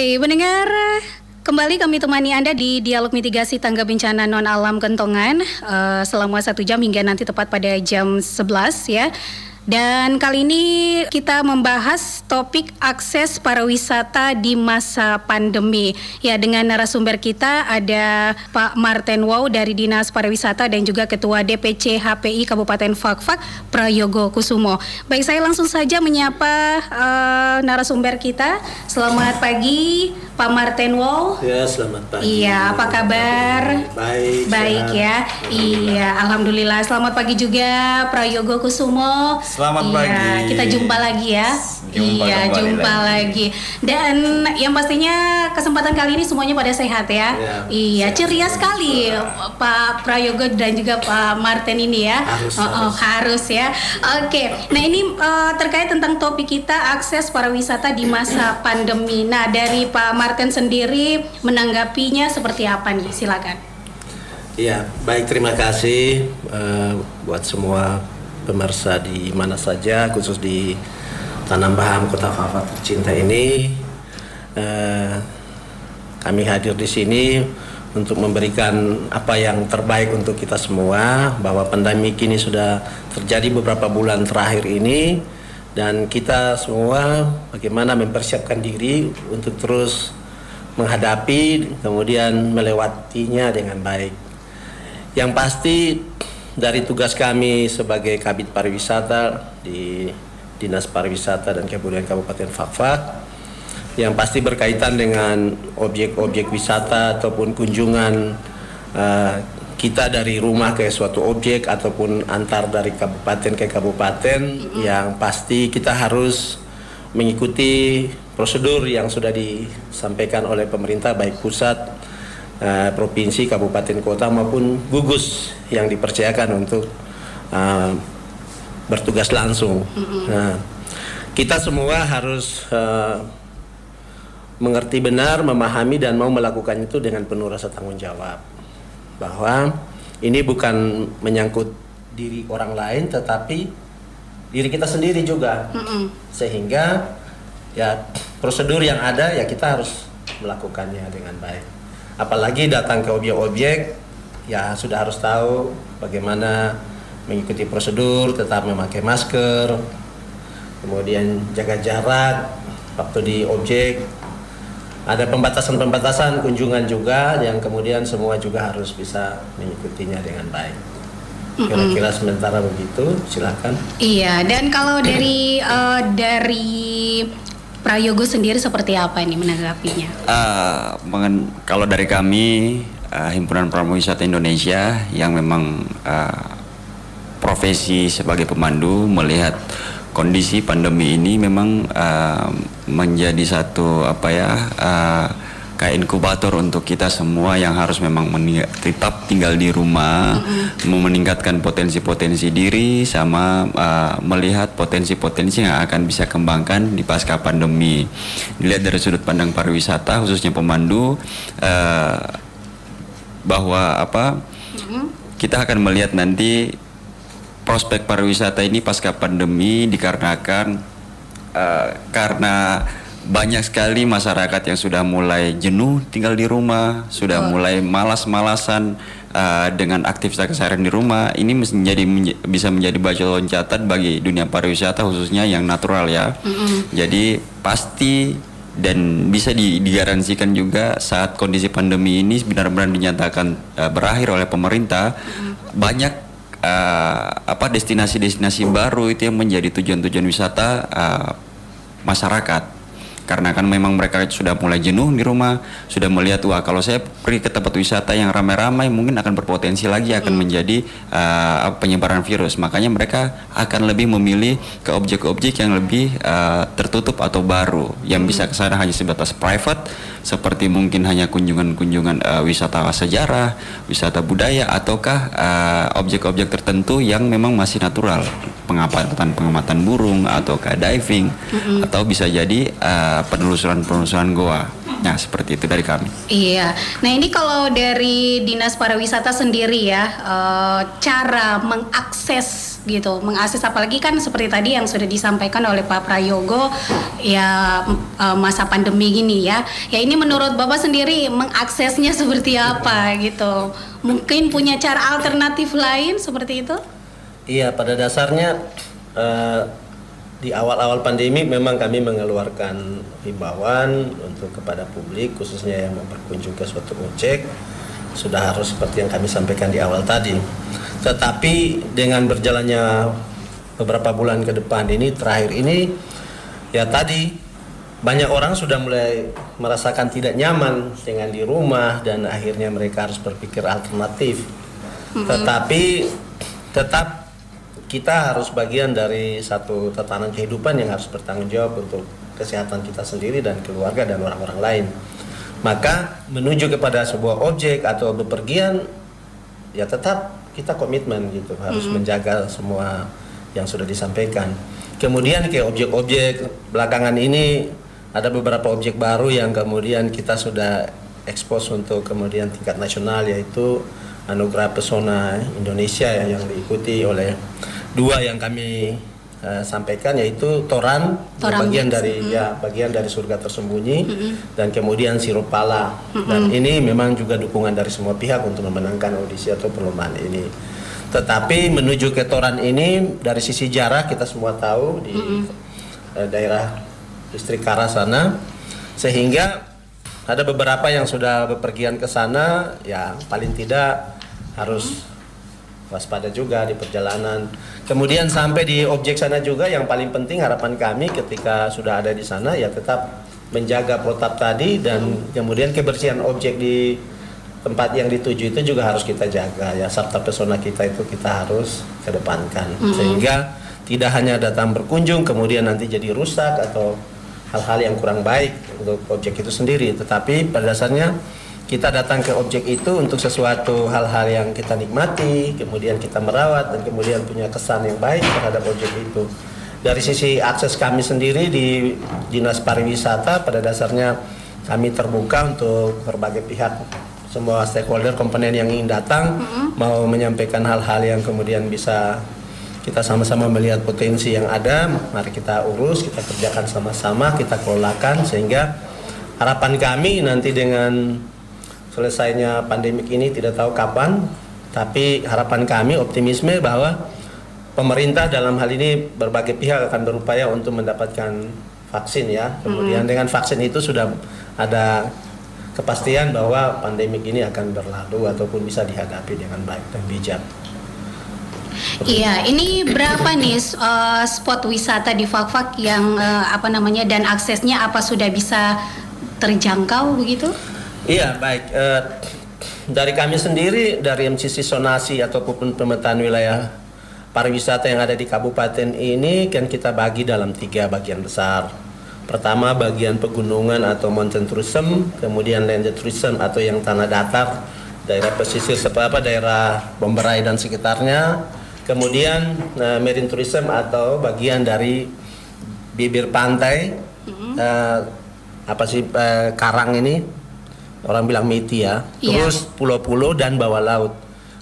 Baik, mendengar Kembali kami temani Anda di dialog mitigasi tangga bencana non alam Kentongan uh, selama satu jam hingga nanti tepat pada jam 11 ya. Dan kali ini kita membahas topik akses pariwisata di masa pandemi. Ya, dengan narasumber kita ada Pak Martin Wow dari Dinas Pariwisata dan juga Ketua DPC HPI Kabupaten Fakfak Prayogo Kusumo. Baik, saya langsung saja menyapa uh, narasumber kita. Selamat pagi, Pak Martin Wow. Ya, selamat pagi. Iya, apa kabar? Baik. Baik ya. Iya, alhamdulillah. Selamat pagi juga Prayogo Kusumo. Selamat iya, pagi. Kita jumpa lagi ya. Jumpa iya, jumpa lagi. Dan yang pastinya kesempatan kali ini semuanya pada sehat ya. Ya, iya, sehat ceria sekali Pak Prayogo dan juga Pak Martin ini ya. Harus, Oh, oh, harus ya. Oke. Nah, ini eh, terkait tentang topik kita akses pariwisata di masa pandemi. Nah, dari Pak Martin sendiri menanggapinya seperti apa nih? Silakan. Iya, baik terima kasih eh, buat semua pemirsa di mana saja, khusus di Tanah Baham Kota Fafat tercinta ini. Eh, kami hadir di sini untuk memberikan apa yang terbaik untuk kita semua bahwa pandemi kini sudah terjadi beberapa bulan terakhir ini dan kita semua bagaimana mempersiapkan diri untuk terus menghadapi kemudian melewatinya dengan baik. Yang pasti dari tugas kami sebagai Kabit Pariwisata di Dinas Pariwisata dan Kebudayaan Kabupaten Fakfak yang pasti berkaitan dengan objek-objek wisata ataupun kunjungan eh, kita dari rumah ke suatu objek ataupun antar dari kabupaten ke kabupaten yang pasti kita harus mengikuti prosedur yang sudah disampaikan oleh pemerintah baik pusat eh, provinsi, kabupaten, kota maupun gugus yang dipercayakan untuk eh, bertugas langsung. Nah, kita semua harus eh, mengerti benar, memahami dan mau melakukan itu dengan penuh rasa tanggung jawab. Bahwa ini bukan menyangkut diri orang lain tetapi diri kita sendiri juga. Sehingga ya prosedur yang ada ya kita harus melakukannya dengan baik. Apalagi datang ke objek-objek ya sudah harus tahu bagaimana mengikuti prosedur, tetap memakai masker, kemudian jaga jarak waktu di objek. Ada pembatasan-pembatasan kunjungan juga yang kemudian semua juga harus bisa mengikutinya dengan baik. Kira-kira sementara begitu, silakan. Iya, dan kalau dari eh, dari Prayogo sendiri seperti apa ini menanggapinya? Eh, mengen- kalau dari kami eh, Himpunan Pramuwisata Indonesia yang memang eh, profesi sebagai pemandu melihat kondisi pandemi ini memang eh, menjadi satu apa ya eh, kayak inkubator untuk kita semua yang harus memang tetap tinggal di rumah, mau meningkatkan potensi-potensi diri sama eh, melihat potensi-potensi yang akan bisa kembangkan di pasca pandemi. Dilihat dari sudut pandang pariwisata khususnya pemandu eh, bahwa apa kita akan melihat nanti prospek pariwisata ini pasca pandemi dikarenakan eh, karena banyak sekali masyarakat yang sudah mulai jenuh tinggal di rumah, sudah mulai malas-malasan eh, dengan aktivitas keseharian di rumah. Ini menjadi menj- bisa menjadi baju loncatan bagi dunia pariwisata khususnya yang natural ya. Jadi pasti dan bisa di- digaransikan juga saat kondisi pandemi ini benar-benar dinyatakan eh, berakhir oleh pemerintah banyak eh, apa destinasi-destinasi baru itu yang menjadi tujuan-tujuan wisata eh, masyarakat karena kan memang mereka sudah mulai jenuh di rumah sudah melihat wah kalau saya pergi ke tempat wisata yang ramai-ramai mungkin akan berpotensi lagi akan menjadi eh, penyebaran virus. Makanya mereka akan lebih memilih ke objek-objek yang lebih eh, tertutup atau baru yang bisa ke sana hanya sebatas private seperti mungkin hanya kunjungan-kunjungan eh, wisata sejarah wisata budaya ataukah eh, objek-objek tertentu yang memang masih natural pengamatan pengamatan burung ataukah diving atau bisa jadi eh, uh, penelusuran-penelusuran goa. Nah, seperti itu dari kami. Iya. Nah, ini kalau dari Dinas Pariwisata sendiri ya, uh, cara mengakses gitu, mengakses apalagi kan seperti tadi yang sudah disampaikan oleh Pak Prayogo ya uh, masa pandemi gini ya. Ya ini menurut Bapak sendiri mengaksesnya seperti apa gitu. Mungkin punya cara alternatif lain seperti itu? Iya, pada dasarnya uh, di awal-awal pandemi memang kami mengeluarkan himbauan untuk kepada publik khususnya yang mau berkunjung ke suatu objek sudah harus seperti yang kami sampaikan di awal tadi. Tetapi dengan berjalannya beberapa bulan ke depan ini terakhir ini ya tadi banyak orang sudah mulai merasakan tidak nyaman dengan di rumah dan akhirnya mereka harus berpikir alternatif. Tetapi tetap kita harus bagian dari satu tatanan kehidupan yang harus bertanggung jawab untuk kesehatan kita sendiri dan keluarga dan orang-orang lain. Maka menuju kepada sebuah objek atau bepergian ya tetap kita komitmen gitu harus mm -hmm. menjaga semua yang sudah disampaikan. Kemudian ke objek-objek belakangan ini ada beberapa objek baru yang kemudian kita sudah ekspos untuk kemudian tingkat nasional yaitu anugerah pesona Indonesia ya, yang diikuti oleh dua yang kami uh, sampaikan yaitu toran, toran bagian dari mm. ya bagian dari surga tersembunyi mm -hmm. dan kemudian sirupala mm -hmm. dan ini memang juga dukungan dari semua pihak untuk memenangkan audisi atau perlombaan ini. Tetapi menuju ke toran ini dari sisi jarak kita semua tahu di mm -hmm. uh, daerah distrik Kara sana sehingga ada beberapa yang sudah bepergian ke sana ya paling tidak harus waspada juga di perjalanan. Kemudian sampai di objek sana juga yang paling penting harapan kami ketika sudah ada di sana ya tetap menjaga protap tadi dan kemudian kebersihan objek di tempat yang dituju itu juga harus kita jaga ya sabta pesona kita itu kita harus kedepankan mm -hmm. sehingga tidak hanya datang berkunjung kemudian nanti jadi rusak atau hal-hal yang kurang baik untuk objek itu sendiri tetapi pada dasarnya kita datang ke objek itu untuk sesuatu hal-hal yang kita nikmati, kemudian kita merawat dan kemudian punya kesan yang baik terhadap objek itu. Dari sisi akses kami sendiri di Dinas Pariwisata pada dasarnya kami terbuka untuk berbagai pihak semua stakeholder komponen yang ingin datang mm -hmm. mau menyampaikan hal-hal yang kemudian bisa kita sama-sama melihat potensi yang ada, mari kita urus, kita kerjakan sama-sama, kita kelolakan sehingga harapan kami nanti dengan selesainya pandemik ini tidak tahu kapan, tapi harapan kami optimisme bahwa pemerintah dalam hal ini berbagai pihak akan berupaya untuk mendapatkan vaksin ya. Kemudian mm-hmm. dengan vaksin itu sudah ada kepastian bahwa pandemik ini akan berlalu ataupun bisa dihadapi dengan baik dan bijak. Iya, ini berapa nih uh, spot wisata di Fakfak yang uh, apa namanya dan aksesnya apa sudah bisa terjangkau begitu? Iya baik. Uh, dari kami sendiri dari MCC Sonasi ataupun pemetaan wilayah pariwisata yang ada di kabupaten ini kan kita bagi dalam tiga bagian besar. Pertama bagian pegunungan atau mountain tourism, kemudian land tourism atau yang tanah datar, daerah pesisir seperti apa daerah Bomberai dan sekitarnya. Kemudian uh, marine tourism atau bagian dari bibir pantai, mm -hmm. uh, apa sih uh, karang ini orang bilang miti ya, iya. terus pulau-pulau dan bawah laut.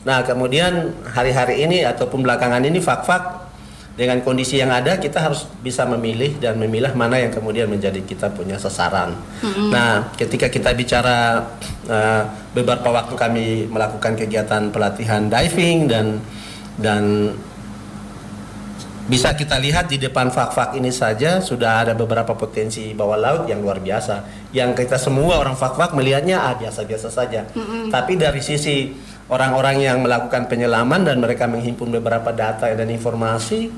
Nah kemudian hari-hari ini ataupun belakangan ini fak-fak dengan kondisi yang ada kita harus bisa memilih dan memilah mana yang kemudian menjadi kita punya sasaran. Mm-hmm. Nah ketika kita bicara uh, beberapa waktu kami melakukan kegiatan pelatihan diving dan dan bisa kita lihat di depan fak-fak ini saja sudah ada beberapa potensi bawah laut yang luar biasa. Yang kita semua orang fak-fak melihatnya ah biasa-biasa saja. Mm-hmm. Tapi dari sisi orang-orang yang melakukan penyelaman dan mereka menghimpun beberapa data dan informasi,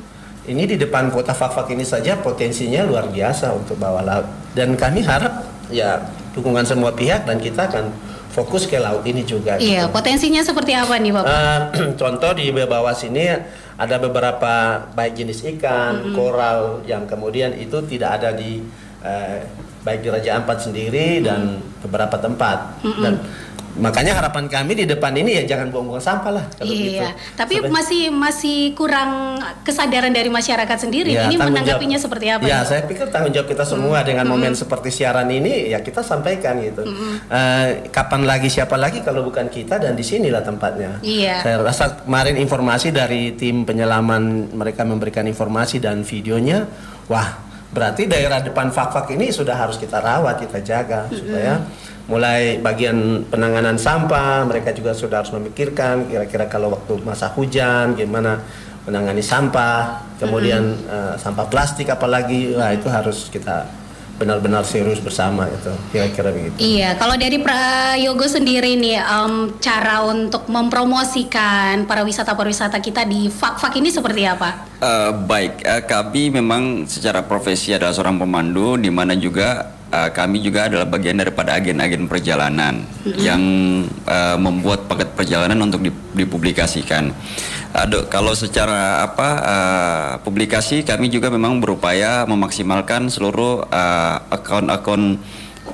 ini di depan kota fak-fak ini saja potensinya luar biasa untuk bawah laut. Dan kami harap ya dukungan semua pihak dan kita akan fokus ke laut ini juga. Iya, gitu. potensinya seperti apa nih Bapak? Uh, contoh di bawah sini ada beberapa baik jenis ikan, mm -hmm. koral yang kemudian itu tidak ada di uh, baik di Raja Ampat sendiri mm -hmm. dan beberapa tempat mm -hmm. dan makanya harapan kami di depan ini ya jangan buang-buang sampah lah kalau iya gitu. tapi Sampai, masih masih kurang kesadaran dari masyarakat sendiri ya, ini menanggapinya jawab, seperti apa ya saya pikir tanggung jawab kita semua hmm. dengan hmm. momen seperti siaran ini ya kita sampaikan gitu hmm. uh, kapan lagi siapa lagi kalau bukan kita dan di sinilah tempatnya iya saya rasa kemarin informasi dari tim penyelaman mereka memberikan informasi dan videonya wah berarti daerah depan fak-fak ini sudah harus kita rawat kita jaga -hmm. supaya mulai bagian penanganan sampah mereka juga sudah harus memikirkan kira-kira kalau waktu masa hujan gimana menangani sampah kemudian -hmm. uh, sampah plastik apalagi wah itu harus kita benar-benar serius bersama itu kira-kira begitu. Iya, kalau dari Prayogo sendiri nih um, cara untuk mempromosikan para wisata-pariwisata kita di fak-fak ini seperti apa? Uh, baik, uh, kami memang secara profesi adalah seorang pemandu di mana juga uh, kami juga adalah bagian daripada agen-agen perjalanan mm-hmm. yang uh, membuat paket perjalanan untuk dipublikasikan. Aduh, kalau secara apa uh, publikasi kami juga memang berupaya memaksimalkan seluruh uh, akun-akun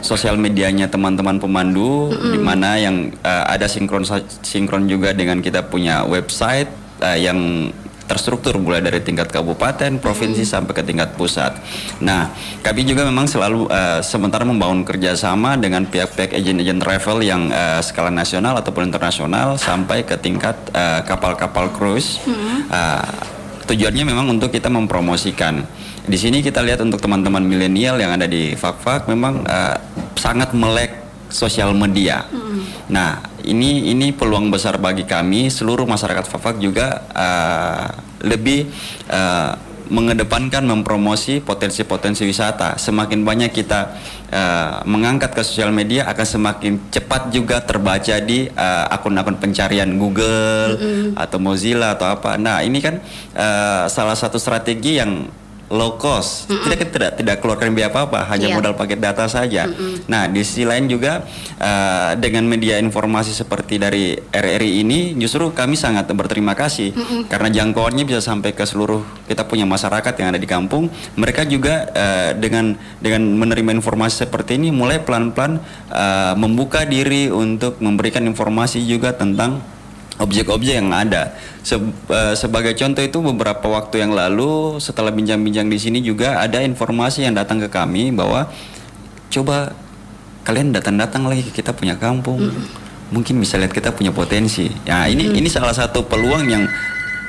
sosial medianya teman-teman pemandu mm -hmm. di mana yang uh, ada sinkron sinkron juga dengan kita punya website uh, yang terstruktur mulai dari tingkat kabupaten, provinsi hmm. sampai ke tingkat pusat. Nah, kami juga memang selalu uh, sementara membangun kerjasama dengan pihak-pihak agen-agen travel yang uh, skala nasional ataupun internasional sampai ke tingkat uh, kapal-kapal cruise. Hmm. Uh, tujuannya memang untuk kita mempromosikan. Di sini kita lihat untuk teman-teman milenial yang ada di Fakfak memang uh, sangat melek sosial media. Hmm. Nah, ini ini peluang besar bagi kami seluruh masyarakat Fafak juga uh, lebih uh, mengedepankan mempromosi potensi-potensi wisata. Semakin banyak kita uh, mengangkat ke sosial media akan semakin cepat juga terbaca di akun-akun uh, pencarian Google mm -hmm. atau Mozilla atau apa. Nah, ini kan uh, salah satu strategi yang low cost. Mm -mm. Kita tidak tidak keluarkan biaya apa-apa, hanya yeah. modal paket data saja. Mm -mm. Nah, di sisi lain juga uh, dengan media informasi seperti dari RRI ini justru kami sangat berterima kasih mm -mm. karena jangkauannya bisa sampai ke seluruh kita punya masyarakat yang ada di kampung. Mereka juga uh, dengan dengan menerima informasi seperti ini mulai pelan-pelan uh, membuka diri untuk memberikan informasi juga tentang objek-objek yang ada. Se uh, sebagai contoh itu beberapa waktu yang lalu setelah bincang-bincang di sini juga ada informasi yang datang ke kami bahwa coba kalian datang-datang lagi ke kita punya kampung. Mm. Mungkin bisa lihat kita punya potensi. Ya, ini mm. ini salah satu peluang yang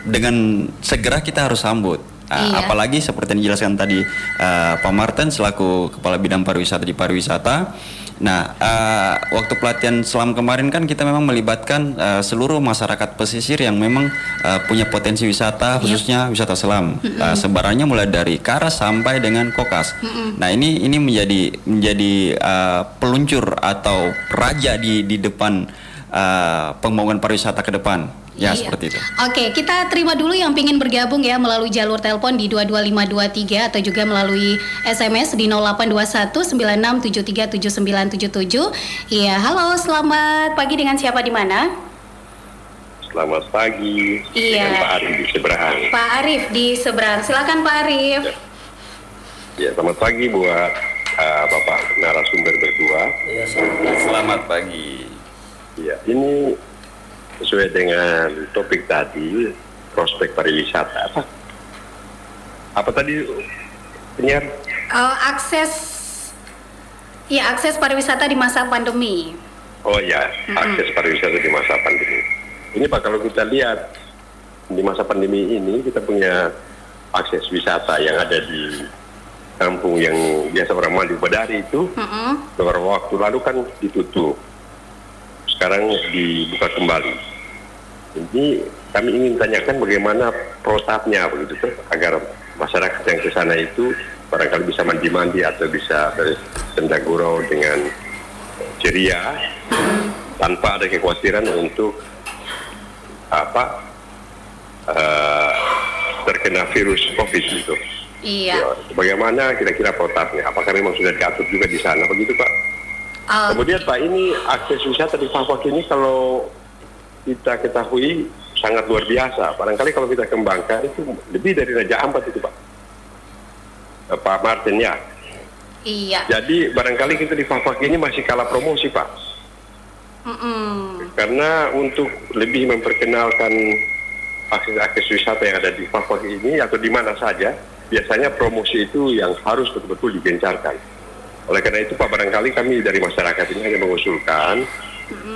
dengan segera kita harus sambut. Uh, iya. Apalagi seperti yang dijelaskan tadi uh, Pak Martin selaku kepala bidang pariwisata di pariwisata Nah, uh, waktu pelatihan selam kemarin kan kita memang melibatkan uh, seluruh masyarakat pesisir yang memang uh, punya potensi wisata, khususnya yep. wisata selam. Mm -hmm. uh, sebarannya mulai dari Karas sampai dengan Kokas. Mm -hmm. Nah, ini ini menjadi menjadi uh, peluncur atau raja di di depan uh, pembangunan pariwisata ke depan. Ya, iya. seperti itu. Oke, kita terima dulu yang ingin bergabung ya melalui jalur telepon di 22523 atau juga melalui SMS di 082196737977. Iya, halo, selamat pagi dengan siapa di mana? Selamat pagi. Iya. Dengan Pak Arif di seberang. Pak Arif di seberang. Silakan Pak Arif. Ya, ya selamat pagi buat uh, Bapak narasumber berdua. Ya, selamat, selamat pagi. Ya, ini sesuai dengan topik tadi prospek pariwisata apa? Apa tadi penyiar? Uh, akses ya akses pariwisata di masa pandemi. Oh ya mm-hmm. akses pariwisata di masa pandemi. Ini pak kalau kita lihat di masa pandemi ini kita punya akses wisata yang ada di kampung yang biasa orang mandi badari itu. Mm-hmm. beberapa waktu lalu kan ditutup sekarang dibuka kembali. Jadi kami ingin tanyakan bagaimana protapnya begitu tuh agar masyarakat yang ke sana itu barangkali bisa mandi-mandi atau bisa bersendagurau dengan ceria tanpa ada kekhawatiran untuk apa uh, terkena virus COVID itu. Iya. Ya, bagaimana kira-kira protapnya? Apakah memang sudah diatur juga di sana begitu Pak? Uh, Kemudian Pak ini akses wisata di Papua ini kalau kita ketahui sangat luar biasa. Barangkali kalau kita kembangkan itu lebih dari Raja Ampat itu Pak. Pak Martin ya. Iya. Jadi barangkali kita di Papua ini masih kalah promosi Pak. Mm-mm. Karena untuk lebih memperkenalkan akses-akses wisata yang ada di Papua ini atau di mana saja, biasanya promosi itu yang harus betul-betul digencarkan. Oleh karena itu Pak barangkali kami dari masyarakat ini hanya mengusulkan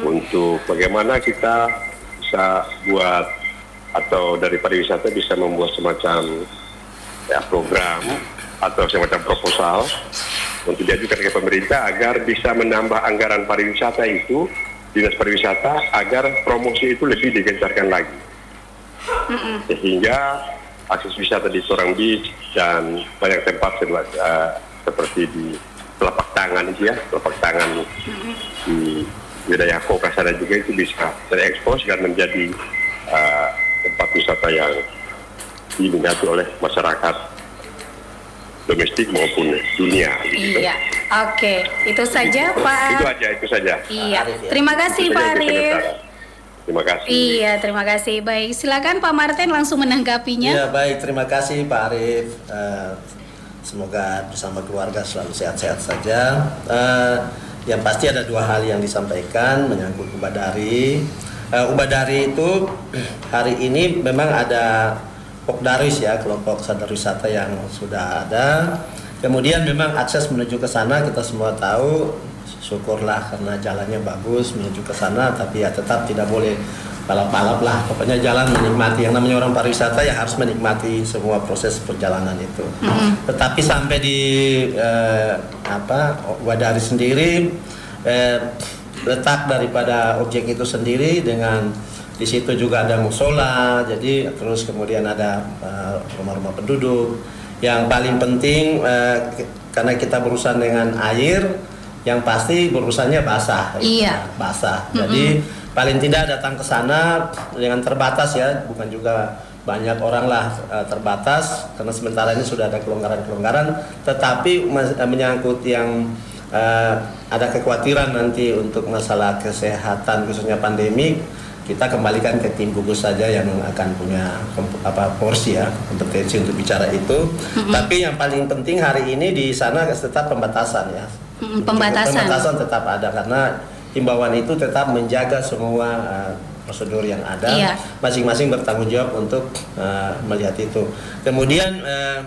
untuk bagaimana kita bisa buat atau dari pariwisata bisa membuat semacam ya, program atau semacam proposal untuk diajukan ke pemerintah agar bisa menambah anggaran pariwisata itu dinas pariwisata agar promosi itu lebih digencarkan lagi. Sehingga akses wisata di Torang Beach dan banyak tempat eh, seperti di telapak tangan itu ya telapak tangan di wilayah Koka sana juga itu bisa terekspos dan menjadi eh, tempat wisata yang diminati oleh masyarakat domestik maupun dunia. gitu. Iya. Oke, itu saja Pak. Itu aja, itu saja. Iya. Arif, ya. Terima kasih Itu Pak Arif. Terima kasih. Iya, terima kasih. Baik, silakan Pak Martin langsung menanggapinya. Ya baik, terima kasih Pak Arief. Eh, semoga bersama keluarga selalu sehat-sehat saja. Eh, yang pasti ada dua hal yang disampaikan menyangkut Ubadari. Eh, Ubadari itu hari ini memang ada Pokdaris ya, kelompok sadar wisata yang sudah ada. Kemudian memang akses menuju ke sana kita semua tahu syukurlah karena jalannya bagus menuju ke sana tapi ya tetap tidak boleh balap-balap lah. Pokoknya jalan menikmati. Yang namanya orang pariwisata ya harus menikmati semua proses perjalanan itu. Tetapi sampai di eh, apa Wadari sendiri eh, letak daripada objek itu sendiri dengan di situ juga ada musola. Jadi terus kemudian ada eh, rumah-rumah penduduk. Yang paling penting eh, karena kita berurusan dengan air yang pasti berurusannya basah. Iya. basah. Jadi paling tidak datang ke sana dengan terbatas ya bukan juga banyak orang lah eh, terbatas karena sementara ini sudah ada kelonggaran-kelonggaran tetapi eh, menyangkut yang eh, ada kekhawatiran nanti untuk masalah kesehatan khususnya pandemik kita kembalikan ke tim gugus saja yang akan punya apa porsi ya kompetensi untuk bicara itu. Tapi yang paling penting hari ini di sana tetap pembatasan ya. Mm, pembatasan. pembatasan tetap ada karena himbauan itu tetap menjaga semua uh, prosedur yang ada. Iya. masing-masing bertanggung jawab untuk uh, melihat itu. Kemudian uh,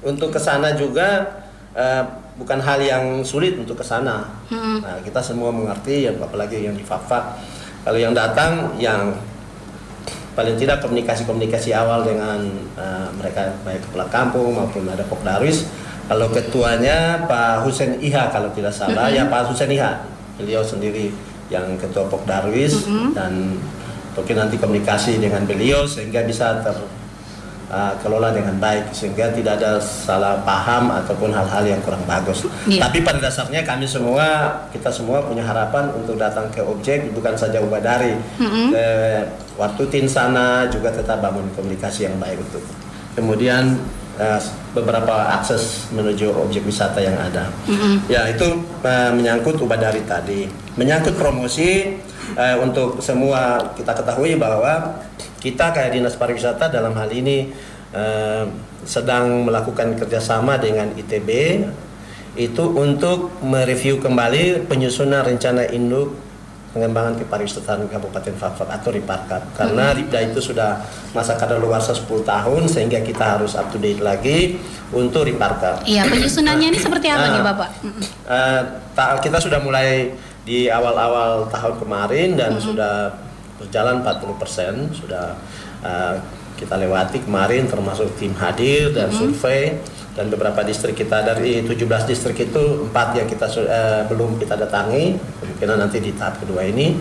untuk ke sana juga uh, bukan hal yang sulit untuk ke sana. Nah, kita semua mengerti ya apalagi yang di Fafak kalau yang datang yang paling tidak komunikasi-komunikasi awal dengan uh, mereka baik kepala kampung maupun ada Pokdaris. Kalau ketuanya Pak Husen Iha kalau tidak salah. Ya Pak Husen Iha beliau sendiri yang ketua Pokdarwis dan mungkin nanti komunikasi dengan beliau sehingga bisa ter uh, kelola dengan baik sehingga tidak ada salah paham ataupun hal-hal yang kurang bagus. Iya. Tapi pada dasarnya kami semua kita semua punya harapan untuk datang ke objek bukan saja Ubadari. Eh, waktu tin sana juga tetap bangun komunikasi yang baik untuk. Kemudian eh, beberapa akses menuju objek wisata yang ada. Ya itu eh, menyangkut Ubadari tadi. Menyangkut promosi eh, untuk semua kita ketahui bahwa kita kayak dinas pariwisata dalam hal ini eh, sedang melakukan kerjasama dengan ITB itu untuk mereview kembali penyusunan rencana induk pengembangan kepariwisataan Kabupaten Fafak atau Riparkat karena Ripda itu sudah masa kadaluarsa 10 tahun sehingga kita harus up to date lagi untuk Riparkat. Iya, penyusunannya ini seperti apa Nah, nih Bapak? ta- kita sudah mulai di awal-awal tahun kemarin dan sudah berjalan 40% sudah eh, kita lewati kemarin termasuk tim hadir dan survei dan beberapa distrik kita dari 17 distrik itu empat yang kita eh, belum kita datangi kemungkinan nanti di tahap kedua ini.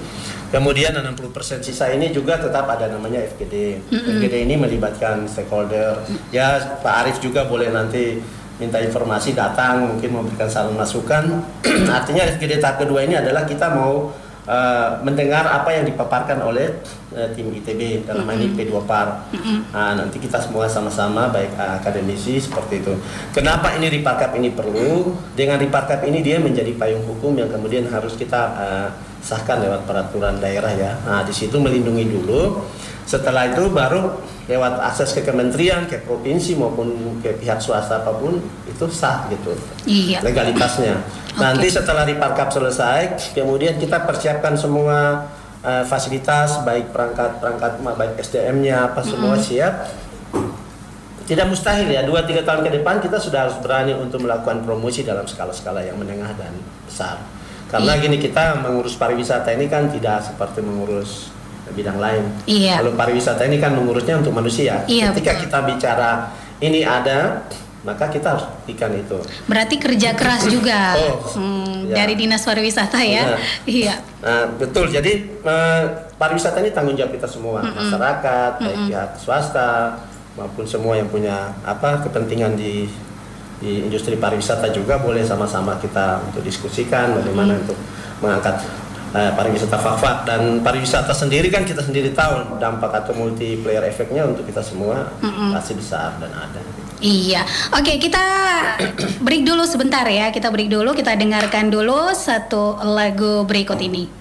Kemudian 60% sisa ini juga tetap ada namanya FGD FGD ini melibatkan stakeholder. Ya Pak Arief juga boleh nanti minta informasi datang mungkin memberikan saran masukan. Artinya FGD tahap kedua ini adalah kita mau eh, mendengar apa yang dipaparkan oleh eh, tim ITB dalam hal ini P2 Par Nah, nanti kita semua sama-sama baik eh, akademisi seperti itu. Kenapa ini Riparkap ini perlu? Dengan Riparkap ini dia menjadi payung hukum yang kemudian harus kita eh, sahkan lewat peraturan daerah ya. Nah, di situ melindungi dulu. Setelah itu baru lewat akses ke kementerian, ke provinsi maupun ke pihak swasta apa pun itu sah gitu. Iya. Legalitasnya. Nanti setelah riparkap selesai, kemudian kita persiapkan semua uh, fasilitas baik perangkat-perangkat baik SDM-nya apa semua mm -hmm. siap. Tidak mustahil ya, dua tiga tahun ke depan kita sudah harus berani untuk melakukan promosi dalam skala-skala yang menengah dan besar. Karena iya. gini kita mengurus pariwisata ini kan tidak seperti mengurus bidang lain. Iya. Kalau pariwisata ini kan mengurusnya untuk manusia. Iya, Ketika betul. kita bicara ini ada, maka kita harus buktikan itu. Berarti kerja keras juga oh, hmm, ya. dari dinas pariwisata ya. iya. Nah, betul. Jadi eh, pariwisata ini tanggung jawab kita semua, mm -mm. masyarakat, mm -mm. baik pihak swasta maupun semua yang punya apa kepentingan di di industri pariwisata juga boleh sama-sama kita untuk diskusikan bagaimana hmm. untuk mengangkat uh, pariwisata fakfak dan pariwisata sendiri kan kita sendiri tahu dampak atau multiplayer efeknya untuk kita semua hmm. pasti besar dan ada. Iya, oke kita break dulu sebentar ya. Kita break dulu, kita dengarkan dulu satu lagu berikut ini.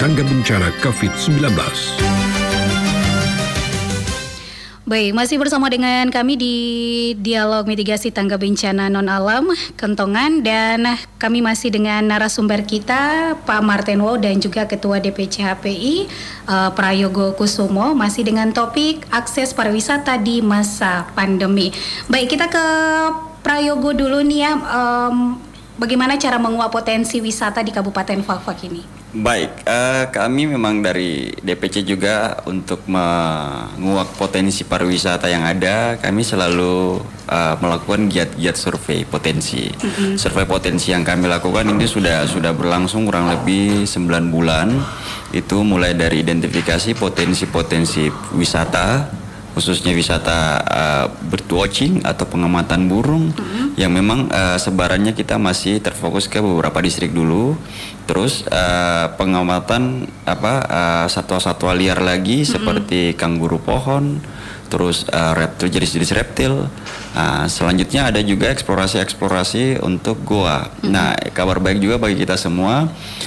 Tangga Bencana COVID-19. Baik, masih bersama dengan kami di Dialog Mitigasi Tangga Bencana Non Alam Kentongan dan kami masih dengan narasumber kita Pak Martin Wow dan juga Ketua DPC HPI uh, Prayogo Kusumo masih dengan topik akses pariwisata di masa pandemi. Baik, kita ke Prayogo dulu nih ya. Um, bagaimana cara menguap potensi wisata di Kabupaten Fakfak ini? Baik, uh, kami memang dari DPC juga untuk menguak potensi pariwisata yang ada, kami selalu uh, melakukan giat-giat survei potensi. Mm-hmm. Survei potensi yang kami lakukan ini sudah sudah berlangsung kurang lebih 9 bulan. Itu mulai dari identifikasi potensi-potensi wisata khususnya wisata uh, bird watching atau pengamatan burung mm-hmm. yang memang uh, sebarannya kita masih terfokus ke beberapa distrik dulu terus uh, pengamatan apa uh, satwa-satwa liar lagi mm-hmm. seperti kanguru pohon terus uh, reptil jenis-jenis reptil. Nah, selanjutnya ada juga eksplorasi-eksplorasi untuk goa. Mm-hmm. Nah, kabar baik juga bagi kita semua.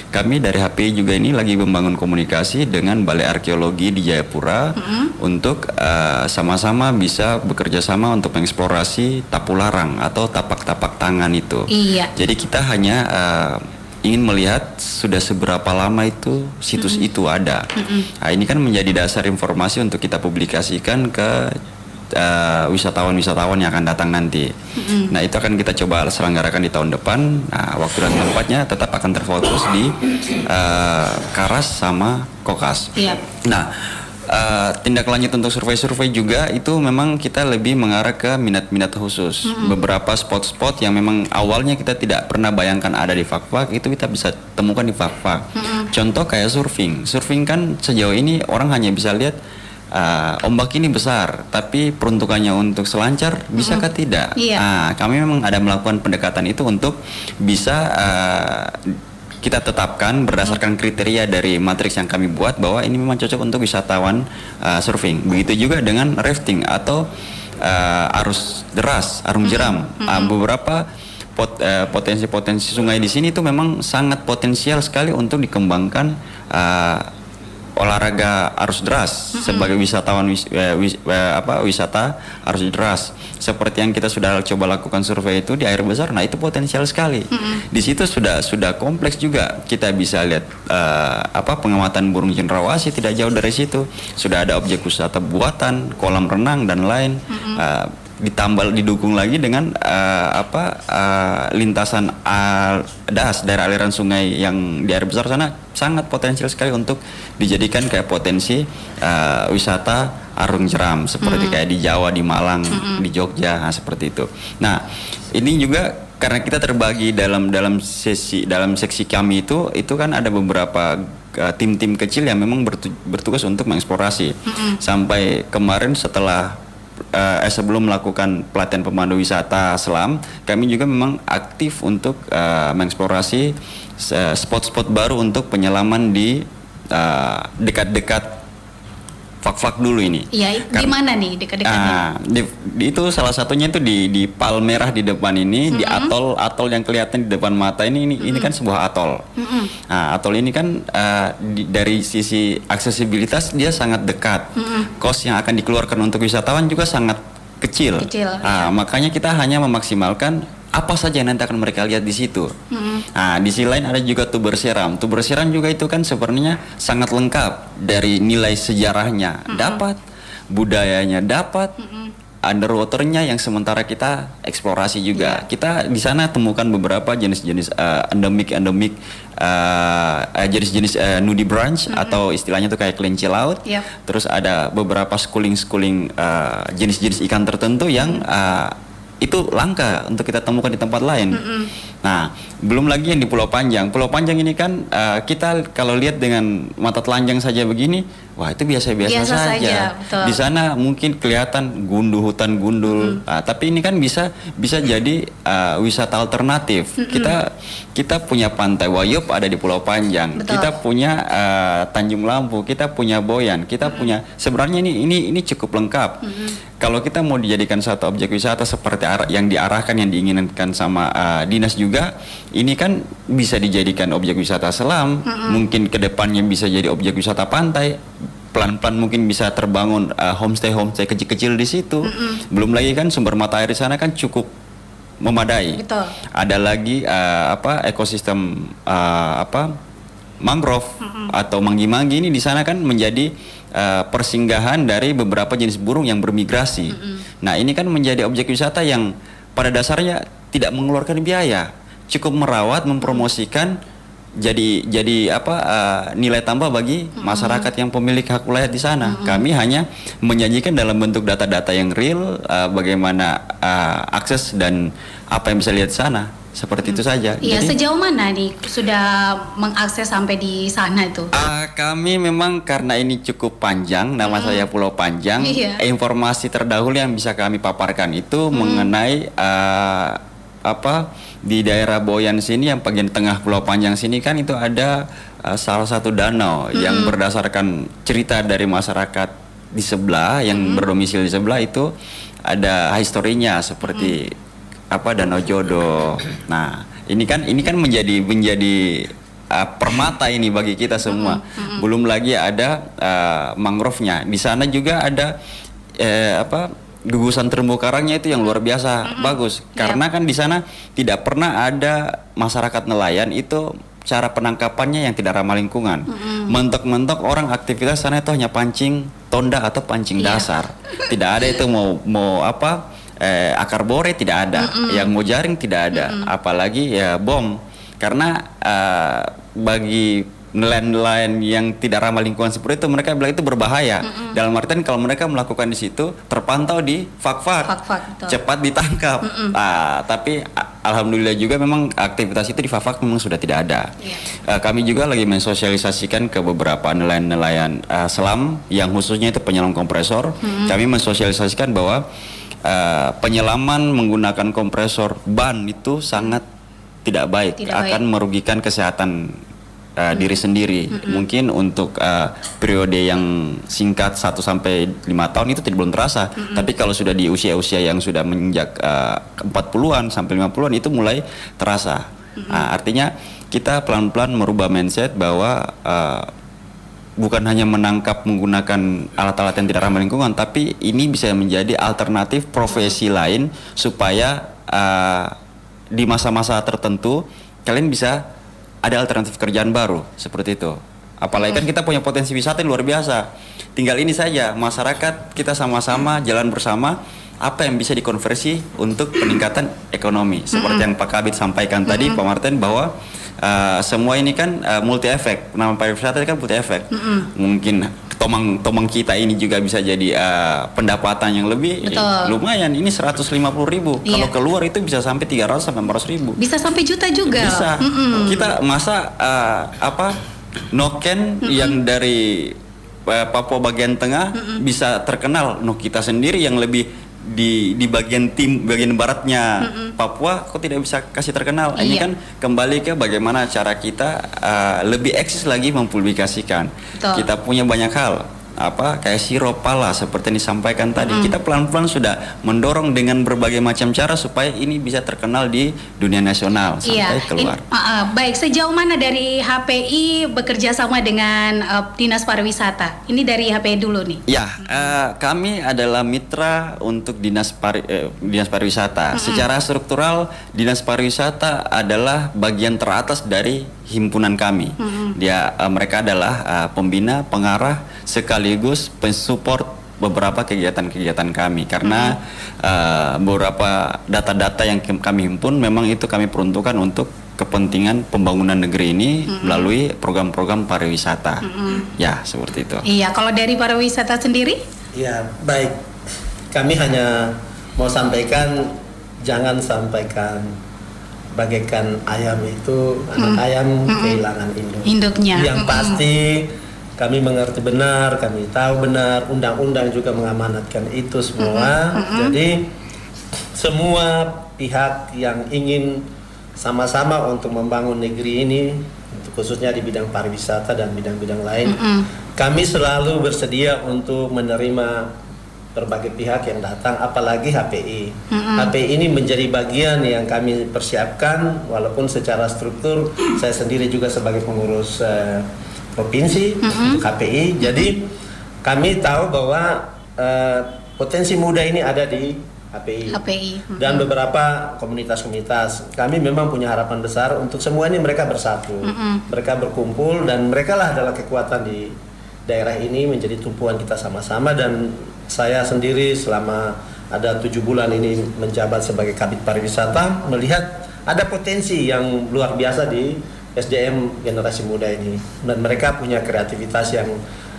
Kami dari HPI juga ini lagi membangun komunikasi dengan Balai Arkeologi di Jayapura mm-hmm. untuk uh, sama-sama bisa bekerja sama untuk mengeksplorasi tapularang atau tapak-tapak tangan itu. Iya. Jadi kita hanya uh, ingin melihat sudah seberapa lama itu situs mm -hmm. itu ada. Mm -hmm. Nah, ini kan menjadi dasar informasi untuk kita publikasikan ke uh, wisatawan-wisatawan yang akan datang nanti. Mm -hmm. Nah, itu akan kita coba selenggarakan di tahun depan. Nah, waktu dan tempatnya tetap akan terfokus di uh, Karas sama Kokas. Yep. Nah, uh, tindak lanjut untuk survei-survei juga itu memang kita lebih mengarah ke minat-minat khusus. Mm-hmm. Beberapa spot-spot yang memang awalnya kita tidak pernah bayangkan ada di Fakfak itu kita bisa temukan di Fakfak. Mm-hmm. Contoh kayak surfing. Surfing kan sejauh ini orang hanya bisa lihat uh, ombak ini besar, tapi peruntukannya untuk selancar bisakah mm-hmm. tidak? Yeah. Nah, kami memang ada melakukan pendekatan itu untuk bisa uh, kita tetapkan berdasarkan kriteria dari matriks yang kami buat bahwa ini memang cocok untuk wisatawan uh, surfing. Begitu juga dengan rafting atau uh, arus deras, arung jeram. Mm -hmm. uh, beberapa pot, uh, potensi-potensi sungai di sini itu memang sangat potensial sekali untuk dikembangkan uh, olahraga arus deras mm-hmm. sebagai wisatawan wis, eh, wis, eh, apa wisata arus deras seperti yang kita sudah coba lakukan survei itu di air besar nah itu potensial sekali mm-hmm. di situ sudah sudah kompleks juga kita bisa lihat uh, apa pengamatan burung cendrawasih tidak jauh dari situ sudah ada objek wisata buatan kolam renang dan lain mm-hmm. uh, ditambah didukung lagi dengan uh, apa uh, lintasan uh, das dari aliran sungai yang di air besar sana sangat potensial sekali untuk dijadikan kayak potensi uh, wisata arung jeram seperti mm kayak di Jawa, di Malang, mm di Jogja nah, seperti itu. Nah, ini juga karena kita terbagi dalam dalam sesi dalam seksi kami itu itu kan ada beberapa tim-tim uh, kecil yang memang bertugas untuk mengeksplorasi. Mm Sampai kemarin setelah uh, sebelum melakukan pelatihan pemandu wisata selam, kami juga memang aktif untuk uh, mengeksplorasi spot-spot baru untuk penyelaman di uh, dekat-dekat fak-fak dulu ini. Iya, di mana nih dekat-dekatnya? Uh, di, di, itu salah satunya itu di di pal merah di depan ini, mm-hmm. di atol atol yang kelihatan di depan mata ini ini, mm-hmm. ini kan sebuah atol. Mm-hmm. Nah, atol ini kan uh, di, dari sisi aksesibilitas dia sangat dekat. Mm-hmm. Kos yang akan dikeluarkan untuk wisatawan juga sangat kecil. Kecil. Nah, ya. makanya kita hanya memaksimalkan apa saja yang nanti akan mereka lihat di situ. Hmm. Nah, di sisi lain ada juga tuber seram. Tuber seram juga itu kan sebenarnya sangat lengkap dari nilai sejarahnya hmm. dapat, budayanya dapat, hmm. underwaternya yang sementara kita eksplorasi juga. Yeah. Kita di sana temukan beberapa jenis-jenis uh, endemik endemik uh, jenis-jenis uh, nudie branch mm -hmm. atau istilahnya tuh kayak kelinci laut. Yep. Terus ada beberapa schooling-schooling uh, jenis-jenis ikan tertentu yang uh, itu langka untuk kita temukan di tempat lain. Mm -hmm. Nah, belum lagi yang di Pulau Panjang. Pulau Panjang ini kan uh, kita kalau lihat dengan mata telanjang saja begini, wah itu biasa-biasa Biasa saja. saja, betul. Di sana mungkin kelihatan gundu hutan gundul. Nah, tapi ini kan bisa bisa jadi uh, wisata alternatif. Kita kita punya Pantai Wayup ada di Pulau Panjang. Betul. Kita punya uh, Tanjung Lampu, kita punya Boyan, kita punya sebenarnya ini ini ini cukup lengkap. Kalau kita mau dijadikan satu objek wisata seperti arah yang diarahkan yang diinginkan sama uh, dinas juga, ini kan bisa dijadikan objek wisata selam, mungkin ke depannya bisa jadi objek wisata pantai. Pelan-pelan mungkin bisa terbangun uh, homestay homestay kecil-kecil di situ. Belum lagi kan sumber mata air di sana kan cukup memadai. Betul. Ada lagi uh, apa ekosistem uh, apa mangrove atau manggi-manggi ini di sana kan menjadi uh, persinggahan dari beberapa jenis burung yang bermigrasi. Nah, ini kan menjadi objek wisata yang pada dasarnya tidak mengeluarkan biaya, cukup merawat, mempromosikan jadi jadi apa uh, nilai tambah bagi masyarakat yang pemilik hak wilayah di sana. Kami hanya menjanjikan dalam bentuk data-data yang real uh, bagaimana uh, akses dan apa yang bisa lihat di sana. Seperti itu saja. Iya, sejauh mana nih sudah mengakses sampai di sana itu? Ah, kami memang karena ini cukup panjang, nama saya Pulau Panjang. Iya. Informasi terdahulu yang bisa kami paparkan itu mengenai ah, apa di daerah Boyan sini yang bagian tengah Pulau Panjang sini kan itu ada ah, salah satu danau yang berdasarkan cerita dari masyarakat di sebelah yang berdomisili di sebelah itu ada historinya seperti apa Danau Jodo. Nah, ini kan ini kan menjadi menjadi uh, permata ini bagi kita semua. Belum lagi ada uh, mangrove-nya. Di sana juga ada eh, apa gugusan terumbu karangnya itu yang luar biasa bagus. Karena kan di sana tidak pernah ada masyarakat nelayan itu cara penangkapannya yang tidak ramah lingkungan. Mentok-mentok orang aktivitas sana itu hanya pancing tonda atau pancing Iya. dasar. Tidak ada itu mau mau apa eh, akar bore tidak ada, yang mau jaring tidak ada, apalagi ya bom. Karena eh, bagi nelayan-nelayan yang tidak ramah lingkungan seperti itu mereka bilang itu berbahaya. Dalam artian kalau mereka melakukan di situ terpantau di fak-fak, cepat ditangkap. Ah, tapi a- alhamdulillah juga memang aktivitas itu di fak-fak memang sudah tidak ada. Iya. Eh, kami juga lagi mensosialisasikan ke beberapa nelayan-nelayan eh, selam yang khususnya itu penyelam kompresor. Kami mensosialisasikan bahwa eh, penyelaman menggunakan kompresor ban itu sangat tidak baik, Tidak akan merugikan kesehatan eh, diri sendiri. Mungkin untuk eh, periode yang singkat 1 sampai 5 tahun itu tidak belum terasa. Tapi kalau sudah di usia-usia yang sudah menginjak eh, 40-an sampai 50-an itu mulai terasa. Nah, artinya kita pelan-pelan merubah mindset bahwa eh, bukan hanya menangkap menggunakan alat-alat yang tidak ramah lingkungan, tapi ini bisa menjadi alternatif profesi lain supaya uh, di masa-masa tertentu kalian bisa ada alternatif kerjaan baru seperti itu. Apalagi kan kita punya potensi wisata yang luar biasa. Tinggal ini saja masyarakat kita sama-sama jalan bersama apa yang bisa dikonversi untuk peningkatan ekonomi. Seperti yang Pak Kabit sampaikan tadi Pak Martin bahwa uh, semua ini kan uh, multi efek. Nama pariwisata kan multi efek. Mungkin tomang tomang kita ini juga bisa jadi uh, pendapatan yang lebih Betul. eh, lumayan. Ini 150 ribu. Iya. Kalau keluar itu bisa sampai 300 sampai 400 ribu. Bisa sampai juta juga. Bisa. Mm-mm. Kita masa uh, apa noken yang dari uh, Papua bagian tengah bisa terkenal. No kita sendiri yang lebih di di bagian tim bagian baratnya Papua kok tidak bisa kasih terkenal. Ini Iya. kan kembali ke bagaimana cara kita uh, lebih eksis lagi mempublikasikan. Betul. Kita punya banyak hal apa kayak sirup pala seperti yang disampaikan tadi kita pelan-pelan sudah mendorong dengan berbagai macam cara supaya ini bisa terkenal di dunia nasional sampai keluar. Ini- ah, ah, baik, sejauh mana dari HPI bekerja sama dengan eh, Dinas Pariwisata? Ini dari HPI dulu nih. Ya, eh, kami adalah mitra untuk dinas pari, eh, dinas pariwisata. Secara struktural, dinas pariwisata adalah bagian teratas dari himpunan kami. Dia, eh, mereka adalah eh, pembina, pengarah, sekaligus pensupport beberapa kegiatan-kegiatan kami. Karena eh, beberapa data-data yang kami himpun, memang itu kami peruntukkan untuk kepentingan pembangunan negeri ini melalui program-program pariwisata. Ya, seperti itu. Iya, kalau dari pariwisata sendiri? Ya, baik. Kami hanya mau sampaikan jangan sampaikan bagaikan ayam itu anak ayam kehilangan induk. Induknya. Yang Mm-mm. pasti kami mengerti benar, kami tahu benar, undang-undang juga mengamanatkan itu semua. Jadi semua pihak yang ingin sama-sama untuk membangun negeri ini, khususnya di bidang pariwisata dan bidang-bidang lain, kami selalu bersedia untuk menerima berbagai pihak yang datang, apalagi HPI. HPI ini menjadi bagian yang kami persiapkan, walaupun secara struktur saya sendiri juga sebagai pengurus eh, provinsi HPI. Jadi kami tahu bahwa eh, potensi muda ini ada di HPI HPI. dan beberapa komunitas-komunitas. Kami memang punya harapan besar untuk semua ini mereka bersatu, mereka berkumpul dan mereka lah adalah kekuatan di daerah ini menjadi tumpuan kita sama-sama dan saya sendiri selama ada tujuh bulan ini menjabat sebagai kabit pariwisata melihat ada potensi yang luar biasa di SDM generasi muda ini. Dan mereka punya kreativitas yang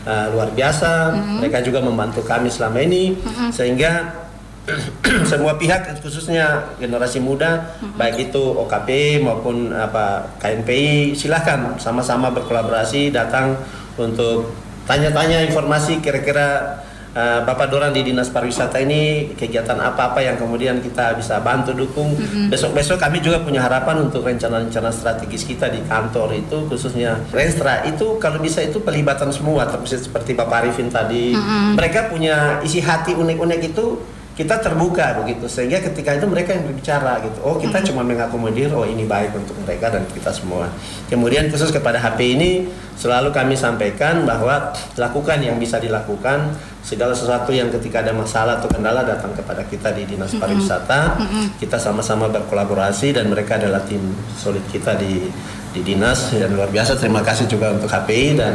uh, luar biasa. Mereka juga membantu kami selama ini. Sehingga semua pihak khususnya generasi muda baik itu OKP maupun apa KNPI silahkan sama-sama berkolaborasi datang untuk tanya-tanya informasi kira-kira eh, Bapak Doran di Dinas Pariwisata ini kegiatan apa-apa yang kemudian kita bisa bantu dukung. Besok-besok kami juga punya harapan untuk rencana-rencana strategis kita di kantor itu khususnya Renstra. Itu kalau bisa itu pelibatan semua termasuk seperti Bapak Arifin tadi. Mereka punya isi hati unik-unik itu kita terbuka begitu. Sehingga ketika itu mereka yang berbicara gitu. Oh kita cuma mengakomodir oh ini baik untuk mereka dan kita semua. Kemudian khusus kepada HP ini selalu kami sampaikan bahwa lakukan yang bisa dilakukan. Segala sesuatu yang ketika ada masalah atau kendala datang kepada kita di dinas pariwisata. Kita sama-sama berkolaborasi dan mereka adalah tim solid kita di di dinas. Dan luar biasa terima kasih juga untuk HPI dan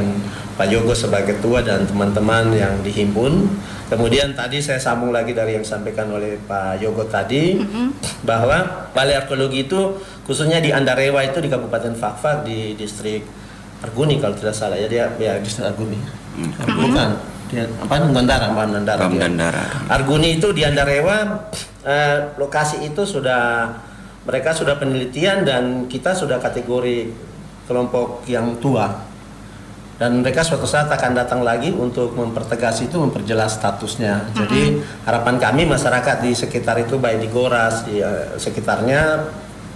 Pak Yogo sebagai ketua dan teman-teman yang dihimpun Kemudian tadi saya sambung lagi dari yang disampaikan oleh Pak Yogo tadi bahwa Balai Arkeologi itu khususnya di Andarewa itu di Kabupaten Fakfak di distrik Arguni kalau tidak salah ya dia ya distrik Arguni. Bukan. Dia apa dia. Nandara. Arguni itu di Andarewa eh, lokasi itu sudah mereka sudah penelitian dan kita sudah kategori kelompok yang tua dan mereka suatu saat akan datang lagi untuk mempertegas itu memperjelas statusnya. Jadi harapan kami masyarakat di sekitar itu baik di Goras di eh, sekitarnya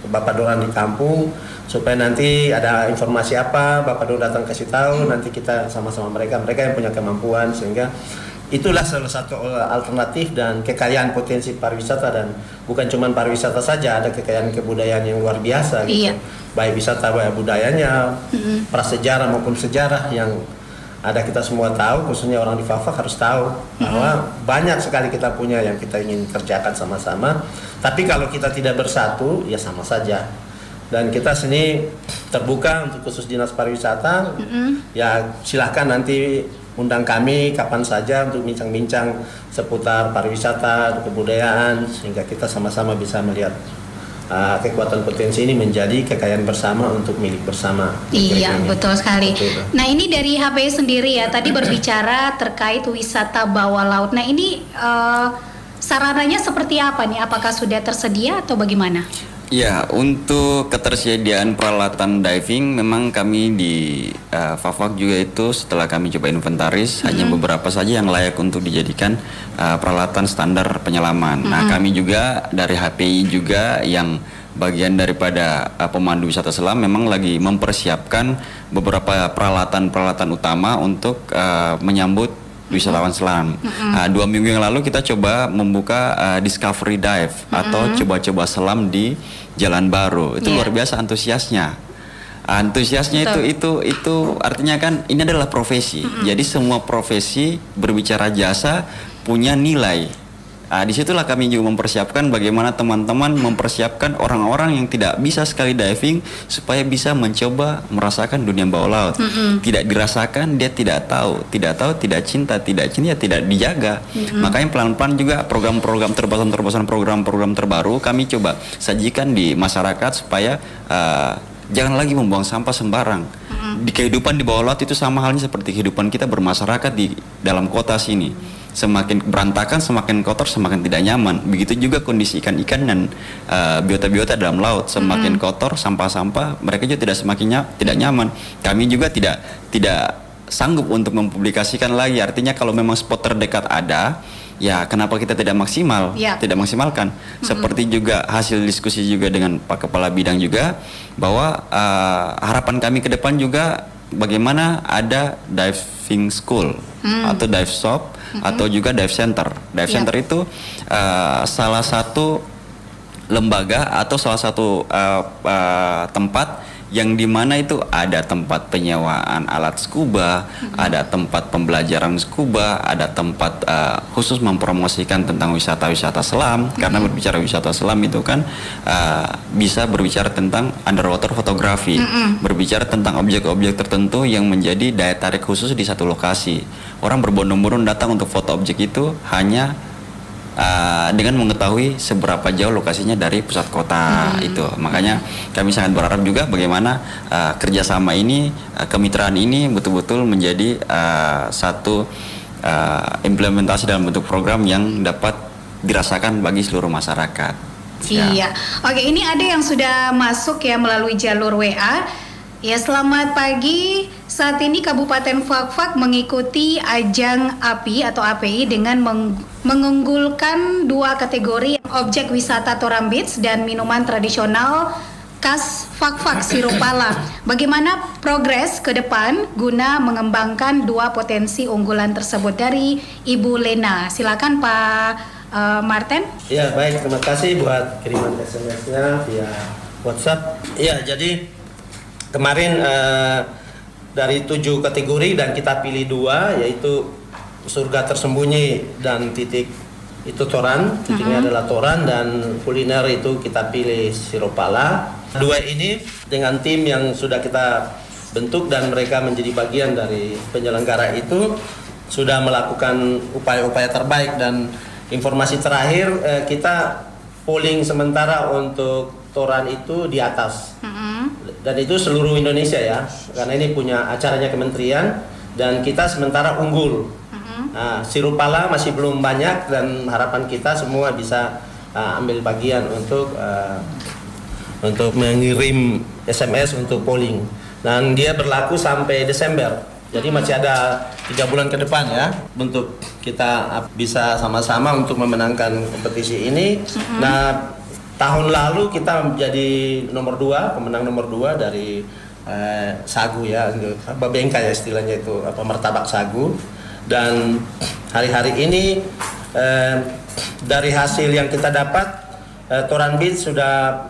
Bapak Doran di kampung supaya nanti ada informasi apa Bapak Doran datang kasih tahu nanti kita sama-sama mereka mereka yang punya kemampuan sehingga itulah salah satu eh, alternatif dan kekayaan potensi pariwisata dan bukan cuma pariwisata saja ada kekayaan kebudayaan yang luar biasa gitu. Iya. baik wisata baik budayanya prasejarah maupun sejarah yang ada kita semua tahu khususnya orang di Fafak harus tahu bahwa banyak sekali kita punya yang kita ingin kerjakan sama-sama. Tapi kalau kita tidak bersatu ya sama saja. Dan kita sini terbuka untuk khusus dinas pariwisata. Ya silahkan nanti undang kami kapan saja untuk bincang-bincang seputar pariwisata kebudayaan sehingga kita sama-sama bisa melihat uh, kekuatan potensi ini menjadi kekayaan bersama untuk milik bersama. Iya, Kira-kiranya. betul sekali. Itu. Nah, ini dari HPI sendiri ya. Tadi berbicara terkait wisata bawah laut. Nah, ini eh, sarananya seperti apa nih? Apakah sudah tersedia atau bagaimana? Ya, untuk ketersediaan peralatan diving memang kami di uh, Fafak juga itu setelah kami coba inventaris hanya beberapa saja yang layak untuk dijadikan uh, peralatan standar penyelaman. Nah, kami juga dari HPI juga yang bagian daripada uh, pemandu wisata selam memang lagi mempersiapkan beberapa peralatan-peralatan utama untuk uh, menyambut wisatawan selam. Nah, dua minggu yang lalu kita coba membuka uh, discovery dive atau coba-coba selam di Jalan Baru. Itu Iya. luar biasa antusiasnya. Antusiasnya itu Betul. itu itu artinya kan ini adalah profesi. Jadi semua profesi berbicara jasa punya nilai. Nah, di situlah kami juga mempersiapkan bagaimana teman-teman mempersiapkan orang-orang yang tidak bisa sekali diving supaya bisa mencoba merasakan dunia bawah laut. Tidak dirasakan dia tidak tahu, tidak tahu, tidak cinta, tidak cinta, ya tidak dijaga. Makanya pelan-pelan juga program-program terobosan-terobosan program-program terbaru kami coba sajikan di masyarakat supaya uh, jangan lagi membuang sampah sembarang. Di kehidupan di bawah laut itu sama halnya seperti kehidupan kita bermasyarakat di dalam kota sini. Semakin berantakan, semakin kotor, semakin tidak nyaman. Begitu juga kondisi ikan-ikan dan uh, biota-biota dalam laut, semakin mm-hmm. kotor, sampah-sampah, mereka juga tidak semakin ny- tidak nyaman. Kami juga tidak tidak sanggup untuk mempublikasikan lagi. Artinya kalau memang spot terdekat ada, ya kenapa kita tidak maksimal, yeah. tidak maksimalkan? Mm-hmm. Seperti juga hasil diskusi juga dengan Pak Kepala Bidang juga bahwa uh, harapan kami ke depan juga bagaimana ada diving school mm. atau dive shop mm-hmm. atau juga dive center. Dive yeah. center itu uh, salah satu lembaga atau salah satu uh, uh, tempat yang di mana itu ada tempat penyewaan alat scuba, hmm. ada tempat pembelajaran scuba, ada tempat uh, khusus mempromosikan tentang wisata-wisata selam. Hmm. Karena berbicara wisata selam itu kan uh, bisa berbicara tentang underwater fotografi, hmm. berbicara tentang objek-objek tertentu yang menjadi daya tarik khusus di satu lokasi. Orang berbondong-bondong datang untuk foto objek itu hanya uh, dengan mengetahui seberapa jauh lokasinya dari pusat kota hmm. itu makanya kami sangat berharap juga bagaimana uh, kerjasama ini uh, kemitraan ini betul-betul menjadi uh, satu uh, implementasi dalam bentuk program yang dapat dirasakan bagi seluruh masyarakat. Ya. Iya, oke ini ada yang sudah masuk ya melalui jalur WA. Ya selamat pagi. Saat ini Kabupaten Fakfak mengikuti ajang API atau API dengan meng mengunggulkan dua kategori objek wisata Toram Beach dan minuman tradisional khas Fakfak Sirupala. Bagaimana progres ke depan guna mengembangkan dua potensi unggulan tersebut dari Ibu Lena? Silakan Pak uh, Martin. Ya baik, terima kasih buat kiriman SMS-nya via WhatsApp. Ya jadi kemarin uh, dari tujuh kategori dan kita pilih dua yaitu surga tersembunyi dan titik itu toran titiknya uh -huh. adalah toran dan kuliner itu kita pilih siropala dua ini dengan tim yang sudah kita bentuk dan mereka menjadi bagian dari penyelenggara itu sudah melakukan upaya-upaya terbaik dan informasi terakhir eh, kita polling sementara untuk toran itu di atas -huh. Dan itu seluruh Indonesia ya karena ini punya acaranya kementerian dan kita sementara unggul -huh. nah, sirupala masih belum banyak dan harapan kita semua bisa uh, ambil bagian untuk uh, untuk mengirim SMS untuk polling dan dia berlaku sampai Desember jadi masih ada tiga bulan ke depan ya untuk kita bisa sama-sama untuk memenangkan kompetisi ini. Uh -huh. Nah tahun lalu kita menjadi nomor dua pemenang nomor dua dari eh, sagu ya babengka ya istilahnya itu apa martabak sagu. Dan hari-hari ini eh, dari hasil yang kita dapat eh, Toran Beat sudah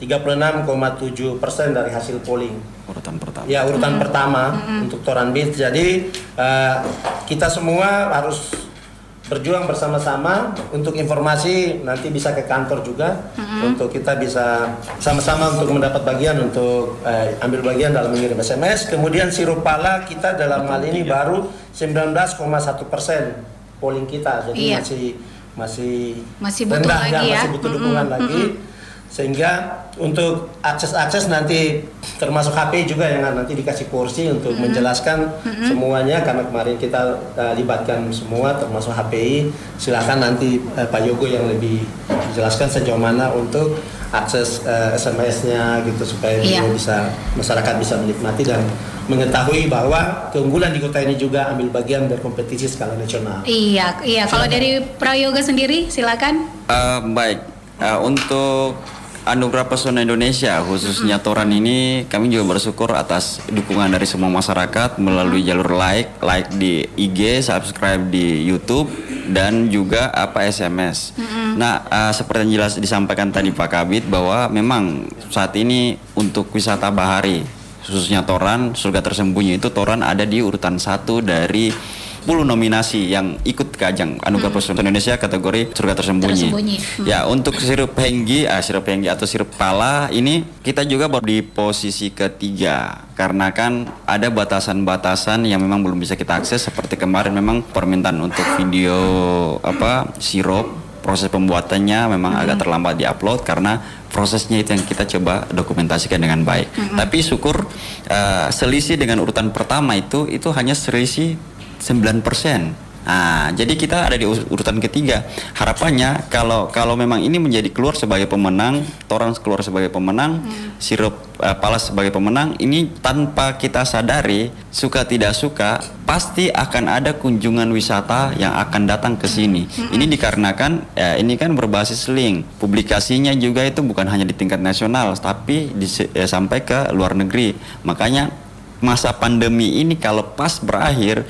36,7 persen dari hasil polling. Urutan pertama. Ya urutan hmm. pertama hmm. untuk Toran Beat jadi eh, kita semua harus berjuang bersama-sama untuk informasi nanti bisa ke kantor juga mm-hmm. untuk kita bisa sama-sama untuk mendapat bagian untuk eh, ambil bagian dalam mengirim SMS. Kemudian sirup pala kita dalam hal ini baru 19,1 persen polling kita, jadi iya. masih masih masih butuh rendah, lagi ya, masih butuh dukungan mm-hmm. lagi. Mm-hmm sehingga untuk akses-akses nanti termasuk HP juga yang nanti dikasih kursi untuk mm-hmm. menjelaskan mm-hmm. semuanya karena kemarin kita uh, libatkan semua termasuk HPI silahkan nanti uh, Pak Yogo yang lebih menjelaskan sejauh mana untuk akses uh, SMS-nya gitu supaya yeah. bisa masyarakat bisa menikmati dan mengetahui bahwa keunggulan di kota ini juga ambil bagian berkompetisi skala nasional. Iya, iya. Kalau dari Prayoga sendiri, silakan. Uh, baik, uh, untuk Anugerah Pesona Indonesia khususnya Toran ini kami juga bersyukur atas dukungan dari semua masyarakat melalui jalur like, like di IG, subscribe di YouTube dan juga apa SMS. Mm-hmm. Nah, uh, seperti yang jelas disampaikan tadi Pak Kabit bahwa memang saat ini untuk wisata bahari khususnya Toran surga tersembunyi itu Toran ada di urutan satu dari 10 nominasi yang ikut ke ajang Anugerah hmm. Indonesia kategori surga tersembunyi. tersembunyi. Hmm. Ya, untuk sirup henggi, ah, sirup henggi atau sirup pala ini kita juga baru di posisi ketiga karena kan ada batasan-batasan yang memang belum bisa kita akses seperti kemarin memang permintaan untuk video apa sirup proses pembuatannya memang hmm. agak terlambat diupload karena prosesnya itu yang kita coba dokumentasikan dengan baik. Hmm. Tapi syukur uh, selisih dengan urutan pertama itu itu hanya selisih 9% Nah, jadi kita ada di urutan ketiga. Harapannya kalau kalau memang ini menjadi keluar sebagai pemenang, Torrance keluar sebagai pemenang, hmm. Sirup uh, Palas sebagai pemenang, ini tanpa kita sadari, suka tidak suka, pasti akan ada kunjungan wisata yang akan datang ke sini. Hmm. Ini dikarenakan ya, ini kan berbasis link. Publikasinya juga itu bukan hanya di tingkat nasional, tapi di, ya, sampai ke luar negeri. Makanya masa pandemi ini kalau pas berakhir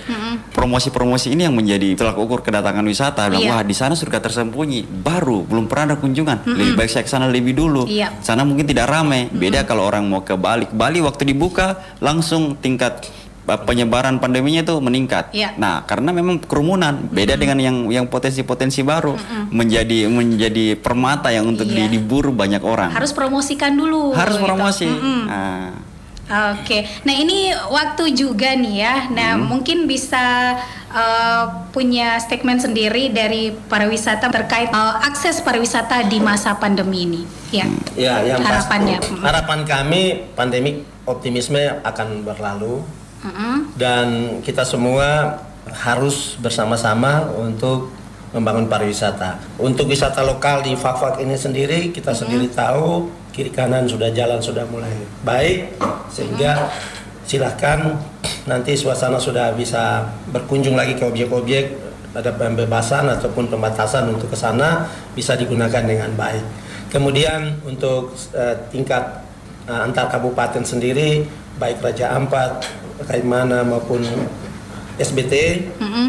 promosi-promosi ini yang menjadi tolak ukur kedatangan wisata iya. wah di sana surga tersembunyi baru belum pernah ada kunjungan mm-hmm. lebih baik saya ke sana lebih dulu iya. sana mungkin tidak ramai beda kalau orang mau ke Bali Bali waktu dibuka langsung tingkat penyebaran pandeminya itu meningkat. Iya. Nah, karena memang kerumunan beda mm-hmm. dengan yang yang potensi-potensi baru mm-hmm. menjadi menjadi permata yang untuk iya. diburu banyak orang. Harus promosikan dulu. Harus gitu. promosi. Mm-hmm. Nah, Oke, nah ini waktu juga nih ya. Nah hmm. mungkin bisa uh, punya statement sendiri dari pariwisata terkait uh, akses pariwisata di masa pandemi ini. Ya, ya yang harapannya. Pasti, harapan kami pandemi optimisme akan berlalu uh dan kita semua harus bersama-sama untuk membangun pariwisata. Untuk wisata lokal di Fak-Fak ini sendiri kita uh sendiri tahu kiri kanan sudah jalan sudah mulai baik sehingga silahkan nanti suasana sudah bisa berkunjung lagi ke objek-objek ada pembebasan ataupun pembatasan untuk ke sana bisa digunakan dengan baik. Kemudian untuk uh, tingkat uh, antar kabupaten sendiri baik Raja Ampat, Kaimana maupun SBT mm -hmm.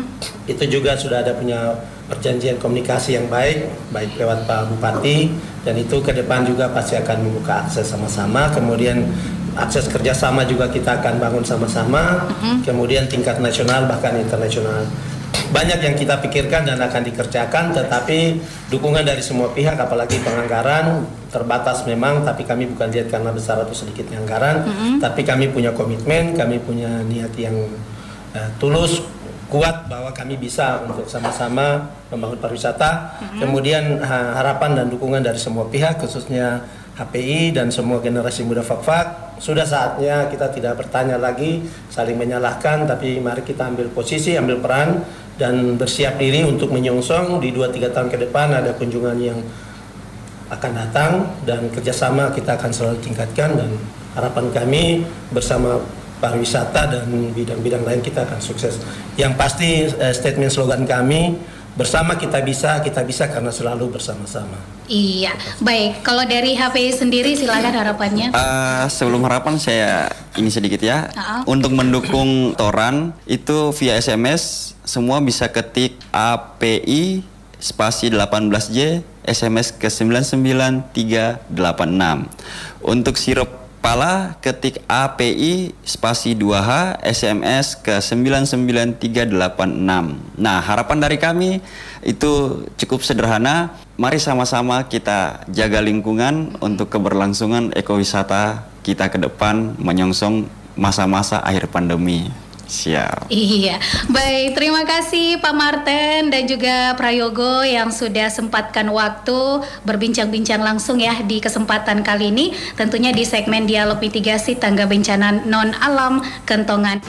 itu juga sudah ada punya perjanjian komunikasi yang baik, baik lewat Pak Bupati dan itu ke depan juga pasti akan membuka akses sama-sama. Kemudian akses kerjasama juga kita akan bangun sama-sama. Mm-hmm. Kemudian tingkat nasional bahkan internasional banyak yang kita pikirkan dan akan dikerjakan, tetapi dukungan dari semua pihak, apalagi penganggaran terbatas memang, tapi kami bukan lihat karena besar atau sedikitnya anggaran, mm-hmm. tapi kami punya komitmen, kami punya niat yang uh, tulus kuat bahwa kami bisa untuk sama-sama membangun pariwisata. Mm-hmm. Kemudian harapan dan dukungan dari semua pihak khususnya HPI dan semua generasi muda Fakfak sudah saatnya kita tidak bertanya lagi saling menyalahkan tapi mari kita ambil posisi ambil peran dan bersiap diri untuk menyongsong di 2-3 tahun ke depan ada kunjungan yang akan datang dan kerjasama kita akan selalu tingkatkan dan harapan kami bersama pariwisata dan bidang-bidang lain kita akan sukses. Yang pasti uh, statement slogan kami bersama kita bisa, kita bisa karena selalu bersama-sama. Iya, baik. Kalau dari HPI sendiri silakan harapannya. Uh, sebelum harapan saya ini sedikit ya. Uh-huh. Untuk mendukung Toran itu via SMS semua bisa ketik API spasi 18J SMS ke 99386. Untuk sirup Pala ketik API spasi 2H SMS ke 99386. Nah, harapan dari kami itu cukup sederhana. Mari sama-sama kita jaga lingkungan untuk keberlangsungan ekowisata kita ke depan menyongsong masa-masa akhir pandemi. Siap. Iya. Baik, terima kasih Pak Martin dan juga Prayogo yang sudah sempatkan waktu berbincang-bincang langsung ya di kesempatan kali ini tentunya di segmen dialog mitigasi tangga bencana non alam kentongan.